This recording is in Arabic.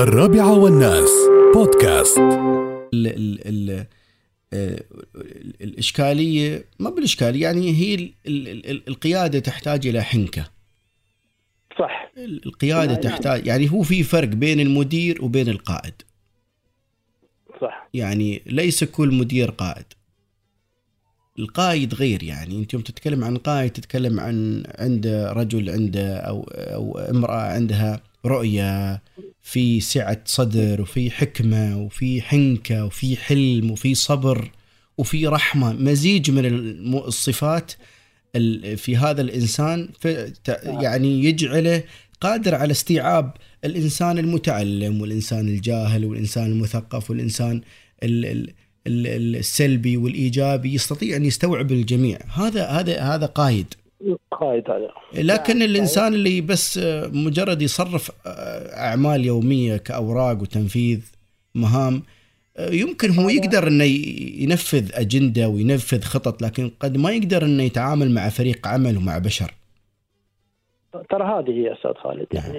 الرابعة والناس بودكاست. ال ال ال آه، الإشكالية ما بالإشكالية يعني هي ال ال ال القيادة تحتاج إلى حنكة. صح. القيادة نعم. تحتاج يعني هو في فرق بين المدير وبين القائد. صح. يعني ليس كل مدير قائد. القائد غير يعني أنت يوم تتكلم عن قائد تتكلم عن عنده رجل عنده أو أو امرأة عندها رؤية في سعة صدر وفي حكمة وفي حنكة وفي حلم وفي صبر وفي رحمة. مزيج من الصفات ال- في هذا ت- يعني يجعله قادر على استيعاب الإنسان المتعلم والإنسان الجاهل والإنسان المثقف ال- السلبي والإيجابي يستطيع أن يستوعب الجميع. هذا هذا هذا قائد قائد هذا لكن نعم. الإنسان اللي بس مجرد يصرف آه، أعمال يومية كأوراق وتنفيذ مهام آه، يمكن هو يقدر إنه ينفذ أجندة وينفذ خطط لكن قد ما يقدر إنه يتعامل مع فريق عمل ومع بشر ترى هذه هي أستاذ خالد نعم. يعني